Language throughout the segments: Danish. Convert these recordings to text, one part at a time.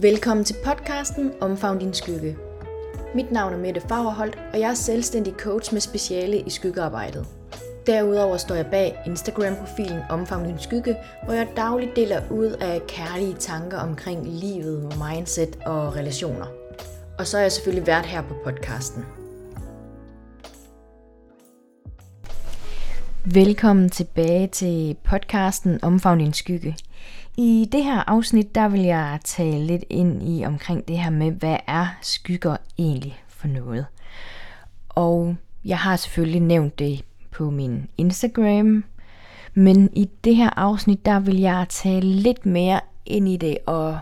Velkommen til podcasten Omfavn din skygge. Mit navn er Mette Fagerholt, og jeg er selvstændig coach med speciale i skyggearbejdet. Derudover står jeg bag Instagram-profilen Omfavn din skygge, hvor jeg dagligt deler ud af kærlige tanker omkring livet, mindset og relationer. Og så er jeg selvfølgelig vært her på podcasten. Velkommen tilbage til podcasten Omfavn din skygge. I det her afsnit, der vil jeg tale lidt ind i omkring det her med, hvad er skygger egentlig for noget. Og jeg har selvfølgelig nævnt det på min Instagram, men i det her afsnit, der vil jeg tale lidt mere ind i det og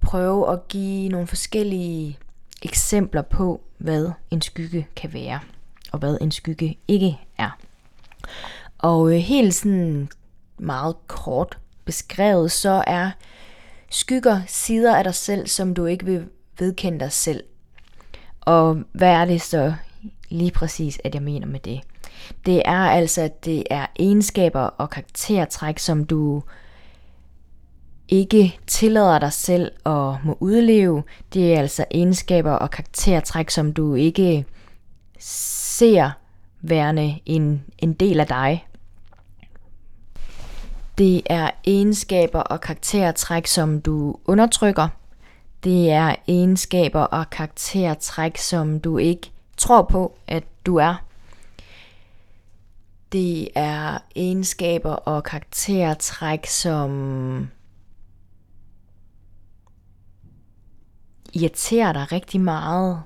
prøve at give nogle forskellige eksempler på, hvad en skygge kan være, og hvad en skygge ikke er. Og øh, helt sådan meget kort beskrevet, så er skygger sider af dig selv, som du ikke vil vedkende dig selv. Og hvad er det så lige præcis, at jeg mener med det? Det er altså, at det er egenskaber og karaktertræk, som du ikke tillader dig selv at må udleve. Det er altså egenskaber og karaktertræk, som du ikke ser værende en, en del af dig. Det er egenskaber og karaktertræk, som du undertrykker. Det er egenskaber og karaktertræk, som du ikke tror på, at du er. Det er egenskaber og karaktertræk, som irriterer dig rigtig meget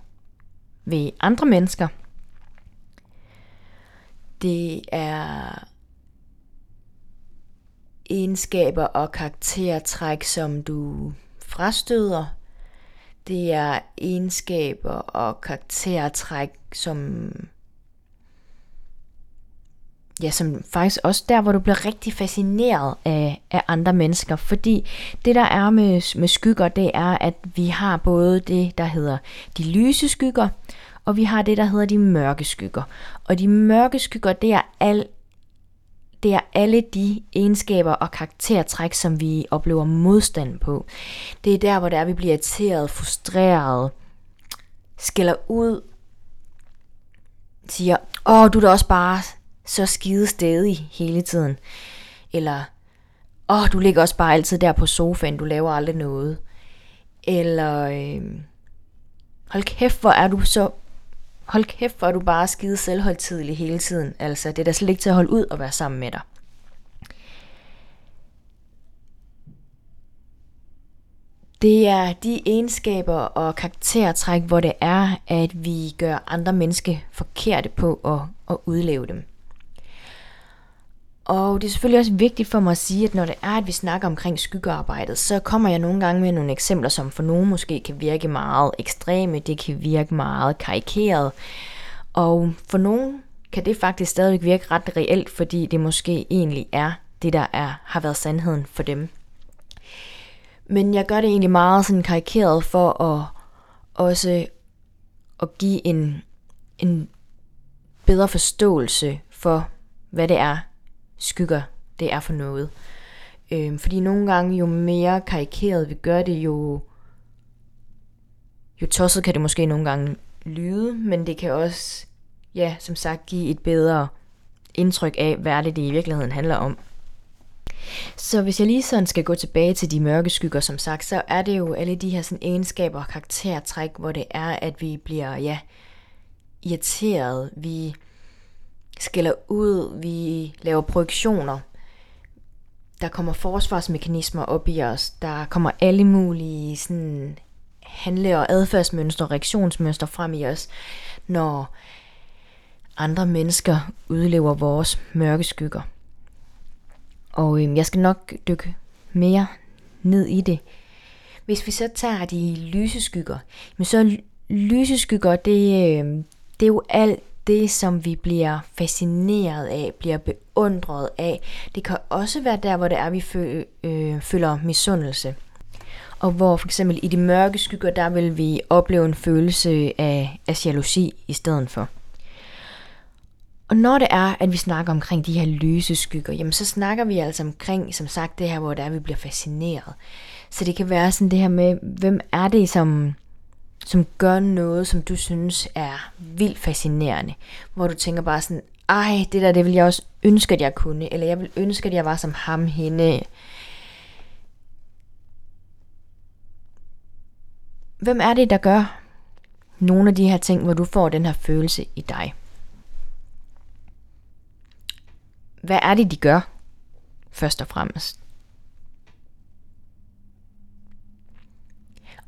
ved andre mennesker. Det er egenskaber og karaktertræk, som du frastøder. Det er egenskaber og karaktertræk, som ja, som faktisk også der, hvor du bliver rigtig fascineret af, af andre mennesker. Fordi det, der er med, med skygger, det er, at vi har både det, der hedder de lyse skygger, og vi har det, der hedder de mørke skygger. Og de mørke skygger, det er al det er alle de egenskaber og karaktertræk, som vi oplever modstand på. Det er der, hvor det er, vi bliver irriteret, frustreret, skælder ud, siger, åh, du er da også bare så skide stedig hele tiden. Eller, åh, du ligger også bare altid der på sofaen, du laver aldrig noget. Eller, øh, hold kæft, hvor er du så hold kæft, hvor er du bare skide selvholdtidlig hele tiden. Altså, det er da slet ikke til at holde ud og være sammen med dig. Det er de egenskaber og karaktertræk, hvor det er, at vi gør andre mennesker forkerte på at, at udleve dem. Og det er selvfølgelig også vigtigt for mig at sige, at når det er, at vi snakker omkring skyggearbejdet, så kommer jeg nogle gange med nogle eksempler, som for nogen måske kan virke meget ekstreme, det kan virke meget karikeret. Og for nogen kan det faktisk stadig virke ret reelt, fordi det måske egentlig er det, der er, har været sandheden for dem. Men jeg gør det egentlig meget sådan karikeret for at også at give en, en bedre forståelse for, hvad det er, skygger det er for noget. Øh, fordi nogle gange, jo mere karikeret vi gør det, jo, jo tosset kan det måske nogle gange lyde, men det kan også, ja, som sagt, give et bedre indtryk af, hvad det, det i virkeligheden handler om. Så hvis jeg lige sådan skal gå tilbage til de mørke skygger, som sagt, så er det jo alle de her sådan egenskaber og karaktertræk, hvor det er, at vi bliver, ja, irriteret, vi skiller ud, vi laver projektioner. Der kommer forsvarsmekanismer op i os. Der kommer alle mulige sådan, handle- og adfærdsmønstre, reaktionsmønstre frem i os, når andre mennesker udlever vores mørke skygger. Og øhm, jeg skal nok dykke mere ned i det. Hvis vi så tager de lyse skygger, men så lyse skygger, det, øh, det er jo alt det, som vi bliver fascineret af, bliver beundret af. Det kan også være der, hvor det er, vi fø, øh, føler misundelse. Og hvor for eksempel i de mørke skygger, der vil vi opleve en følelse af, af jalousi i stedet for. Og når det er, at vi snakker omkring de her lyse skygger, jamen så snakker vi altså omkring, som sagt, det her, hvor det er, vi bliver fascineret. Så det kan være sådan det her med, hvem er det, som, som gør noget, som du synes er vildt fascinerende. Hvor du tænker bare sådan, ej, det der, det vil jeg også ønske, at jeg kunne. Eller jeg vil ønske, at jeg var som ham, hende. Hvem er det, der gør nogle af de her ting, hvor du får den her følelse i dig? Hvad er det, de gør, først og fremmest?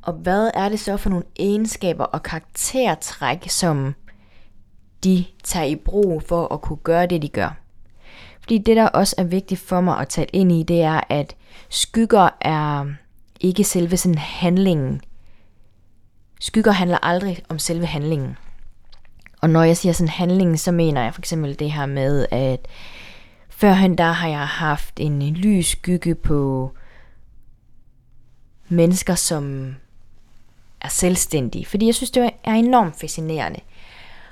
Og hvad er det så for nogle egenskaber og karaktertræk, som de tager i brug for at kunne gøre det, de gør? Fordi det, der også er vigtigt for mig at tage ind i, det er, at skygger er ikke selve sådan handlingen. Skygger handler aldrig om selve handlingen. Og når jeg siger sådan handlingen, så mener jeg for eksempel det her med, at førhen der har jeg haft en lys skygge på mennesker, som er selvstændige. Fordi jeg synes, det er enormt fascinerende.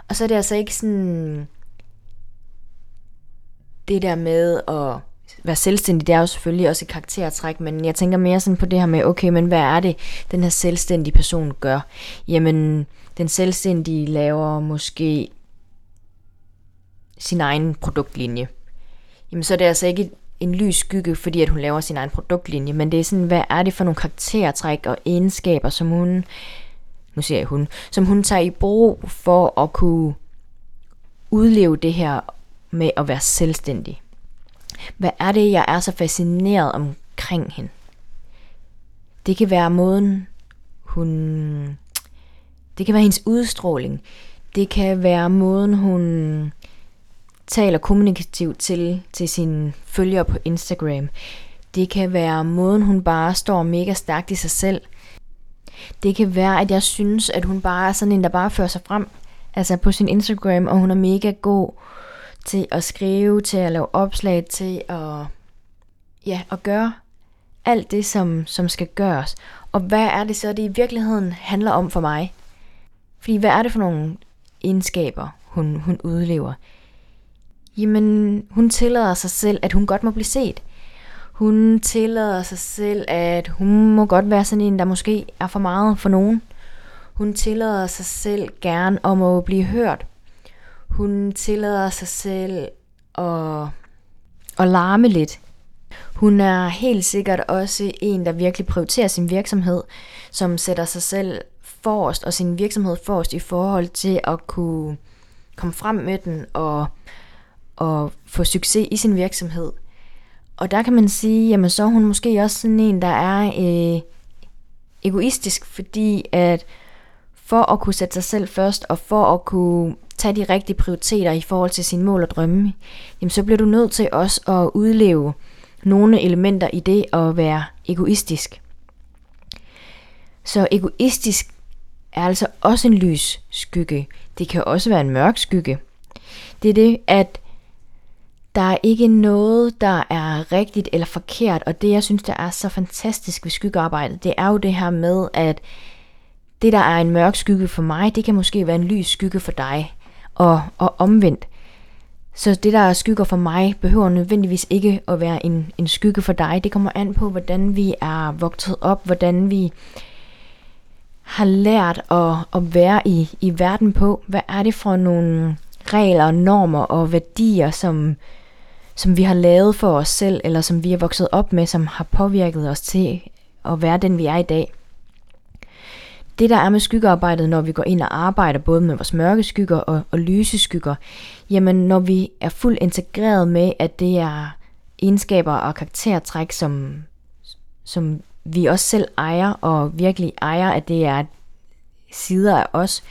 Og så er det altså ikke sådan... Det der med at være selvstændig, det er jo selvfølgelig også et karaktertræk, men jeg tænker mere sådan på det her med, okay, men hvad er det, den her selvstændige person gør? Jamen, den selvstændige laver måske sin egen produktlinje. Jamen, så er det altså ikke en lys skygge, fordi at hun laver sin egen produktlinje, men det er sådan, hvad er det for nogle karaktertræk og egenskaber, som hun, nu siger jeg hun, som hun tager i brug for at kunne udleve det her med at være selvstændig. Hvad er det, jeg er så fascineret omkring hende? Det kan være måden, hun... Det kan være hendes udstråling. Det kan være måden, hun taler kommunikativt til, til sine følgere på Instagram. Det kan være måden, hun bare står mega stærkt i sig selv. Det kan være, at jeg synes, at hun bare er sådan en, der bare fører sig frem. Altså på sin Instagram, og hun er mega god til at skrive, til at lave opslag, til at, ja, at gøre alt det, som, som skal gøres. Og hvad er det så, det i virkeligheden handler om for mig? Fordi hvad er det for nogle egenskaber, hun, hun udlever? Jamen, hun tillader sig selv, at hun godt må blive set. Hun tillader sig selv, at hun må godt være sådan en, der måske er for meget for nogen. Hun tillader sig selv gerne om at blive hørt. Hun tillader sig selv at, at larme lidt. Hun er helt sikkert også en, der virkelig prioriterer sin virksomhed, som sætter sig selv forrest og sin virksomhed forrest i forhold til at kunne komme frem med den og at få succes i sin virksomhed. Og der kan man sige, jamen så er hun måske også sådan en, der er øh, egoistisk, fordi at for at kunne sætte sig selv først, og for at kunne tage de rigtige prioriteter i forhold til sine mål og drømme, jamen så bliver du nødt til også at udleve nogle elementer i det at være egoistisk. Så egoistisk er altså også en lys skygge. Det kan også være en mørk skygge. Det er det, at der er ikke noget, der er rigtigt eller forkert, og det jeg synes, der er så fantastisk ved skyggearbejdet, det er jo det her med, at det, der er en mørk skygge for mig, det kan måske være en lys skygge for dig, og, og omvendt. Så det, der er skygger for mig, behøver nødvendigvis ikke at være en, en skygge for dig. Det kommer an på, hvordan vi er vokset op, hvordan vi har lært at, at være i, i verden på. Hvad er det for nogle regler, normer og værdier, som, som vi har lavet for os selv, eller som vi er vokset op med, som har påvirket os til at være den, vi er i dag. Det der er med skyggearbejdet, når vi går ind og arbejder både med vores mørke skygger og, og lyse skygger, jamen når vi er fuldt integreret med, at det er egenskaber og karaktertræk, som, som vi også selv ejer, og virkelig ejer, at det er sider af os,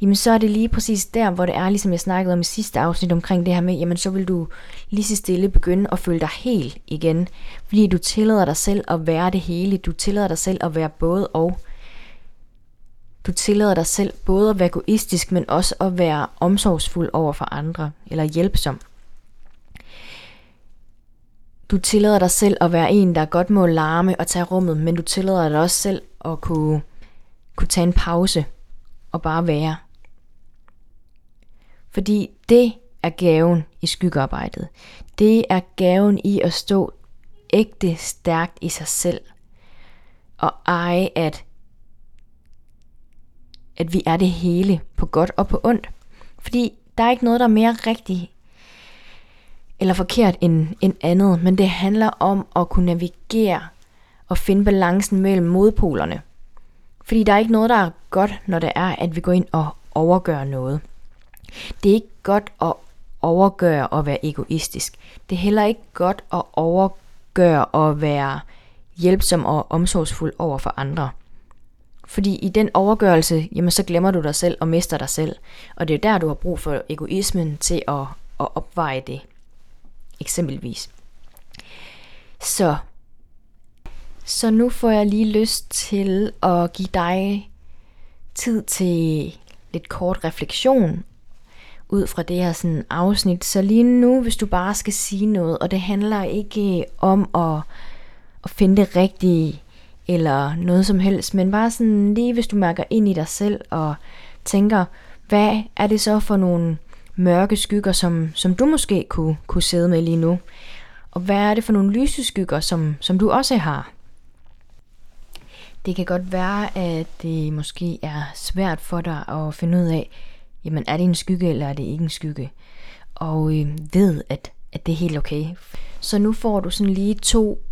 jamen så er det lige præcis der, hvor det er, ligesom jeg snakkede om i sidste afsnit omkring det her med, jamen så vil du lige så stille begynde at føle dig helt igen, fordi du tillader dig selv at være det hele, du tillader dig selv at være både og. Du tillader dig selv både at være egoistisk, men også at være omsorgsfuld over for andre, eller hjælpsom. Du tillader dig selv at være en, der godt må larme og tage rummet, men du tillader dig også selv at kunne, kunne tage en pause og bare være. Fordi det er gaven i skyggearbejdet. Det er gaven i at stå ægte stærkt i sig selv. Og eje, at, at vi er det hele på godt og på ondt. Fordi der er ikke noget, der er mere rigtigt eller forkert end, end andet, men det handler om at kunne navigere og finde balancen mellem modpolerne. Fordi der er ikke noget, der er godt, når det er, at vi går ind og overgør noget. Det er ikke godt at overgøre og være egoistisk. Det er heller ikke godt at overgøre og være hjælpsom og omsorgsfuld over for andre. Fordi i den overgørelse, jamen så glemmer du dig selv og mister dig selv. Og det er der, du har brug for egoismen til at, at opveje det. Eksempelvis. Så, så nu får jeg lige lyst til at give dig tid til lidt kort refleksion ud fra det her sådan afsnit. Så lige nu, hvis du bare skal sige noget, og det handler ikke øh, om at, at finde det rigtige eller noget som helst, men bare sådan lige hvis du mærker ind i dig selv og tænker, hvad er det så for nogle mørke skygger, som, som du måske kunne, kunne sidde med lige nu? Og hvad er det for nogle lyse skygger, som, som du også har? Det kan godt være, at det måske er svært for dig at finde ud af, jamen er det en skygge, eller er det ikke en skygge? Og øh, ved, at, at det er helt okay. Så nu får du sådan lige to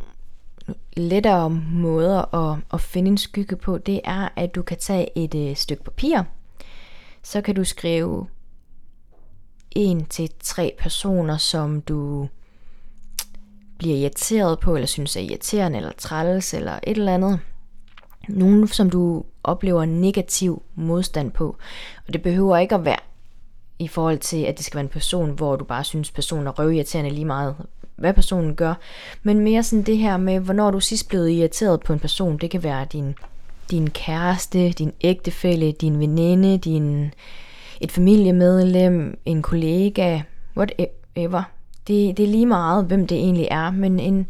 lettere måder at, at finde en skygge på. Det er, at du kan tage et øh, stykke papir. Så kan du skrive en til tre personer, som du bliver irriteret på, eller synes er irriterende, eller træls, eller et eller andet. Nogen, som du oplever negativ modstand på. Og det behøver ikke at være i forhold til, at det skal være en person, hvor du bare synes, personen er røvirriterende lige meget, hvad personen gør. Men mere sådan det her med, hvornår du sidst blev irriteret på en person. Det kan være din, din kæreste, din ægtefælle, din veninde, din, et familiemedlem, en kollega, whatever. Det, det er lige meget, hvem det egentlig er, men en,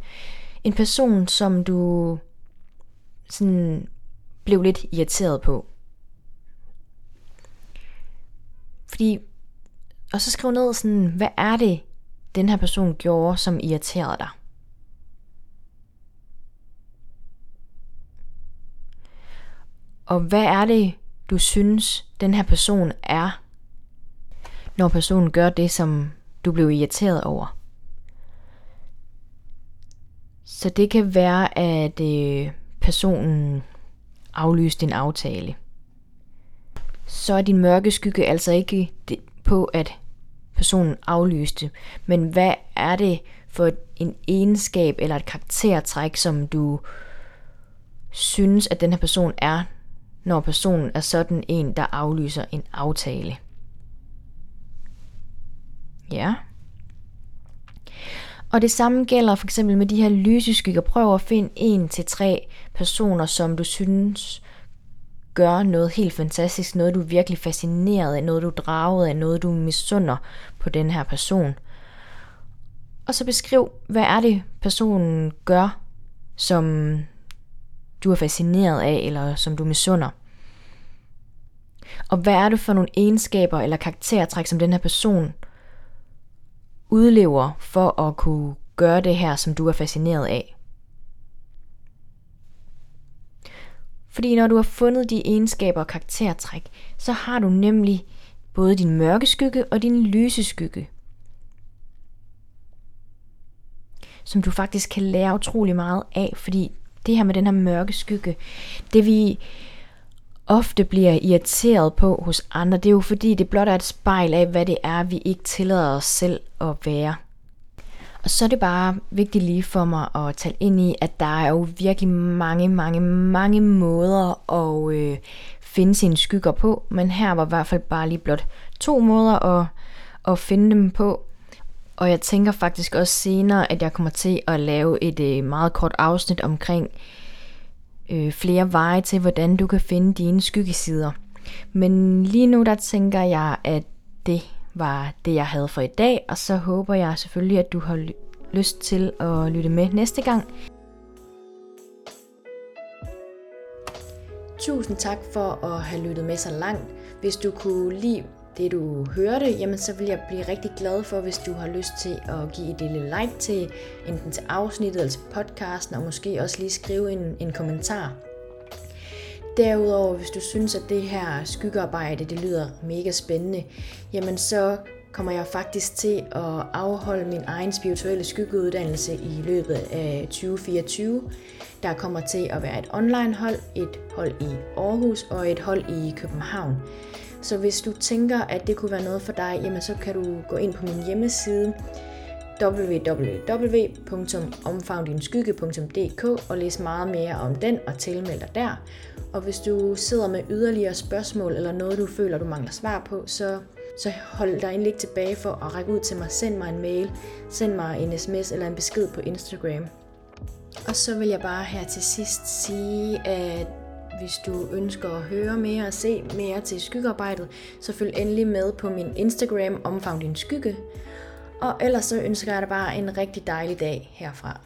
en person, som du sådan blev lidt irriteret på. Fordi, og så skriv ned sådan, hvad er det, den her person gjorde, som irriterede dig? Og hvad er det, du synes, den her person er, når personen gør det, som du blev irriteret over? Så det kan være, at øh, personen aflyste en aftale. Så er din mørke skygge altså ikke på, at personen aflyste, men hvad er det for en egenskab eller et karaktertræk, som du synes, at den her person er, når personen er sådan en, der aflyser en aftale. Ja. Og det samme gælder for eksempel med de her lyseskygger. Prøv at finde en til tre personer, som du synes gør noget helt fantastisk, noget du er virkelig fascineret af, noget du er draget af, noget du misunder på den her person. Og så beskriv, hvad er det personen gør, som du er fascineret af, eller som du misunder. Og hvad er det for nogle egenskaber eller karaktertræk, som den her person udlever for at kunne gøre det her, som du er fascineret af. Fordi når du har fundet de egenskaber og karaktertræk, så har du nemlig både din mørke skygge og din lyse skygge. Som du faktisk kan lære utrolig meget af, fordi det her med den her mørke skygge, det vi ofte bliver irriteret på hos andre, det er jo fordi, det blot er et spejl af, hvad det er, vi ikke tillader os selv at være. Og så er det bare vigtigt lige for mig at tale ind i, at der er jo virkelig mange, mange, mange måder at øh, finde sine skygger på, men her var i hvert fald bare lige blot to måder at, at finde dem på. Og jeg tænker faktisk også senere, at jeg kommer til at lave et øh, meget kort afsnit omkring øh, flere veje til, hvordan du kan finde dine skyggesider. Men lige nu der tænker jeg, at det var det, jeg havde for i dag, og så håber jeg selvfølgelig, at du har lyst til at lytte med næste gang. Tusind tak for at have lyttet med så langt. Hvis du kunne lide det, du hørte, jamen så vil jeg blive rigtig glad for, hvis du har lyst til at give et lille like til, enten til afsnittet eller til podcasten, og måske også lige skrive en, en kommentar. Derudover, hvis du synes, at det her skyggearbejde, det lyder mega spændende, jamen så kommer jeg faktisk til at afholde min egen spirituelle skyggeuddannelse i løbet af 2024. Der kommer til at være et online hold, et hold i Aarhus og et hold i København. Så hvis du tænker, at det kunne være noget for dig, jamen så kan du gå ind på min hjemmeside www.omfavndinskygge.dk og læse meget mere om den og tilmelde dig der. Og hvis du sidder med yderligere spørgsmål eller noget, du føler, du mangler svar på, så, så hold dig endelig ikke tilbage for at række ud til mig. Send mig en mail, send mig en sms eller en besked på Instagram. Og så vil jeg bare her til sidst sige, at hvis du ønsker at høre mere og se mere til skyggearbejdet, så følg endelig med på min Instagram Omfavn din skygge. Og ellers så ønsker jeg dig bare en rigtig dejlig dag herfra.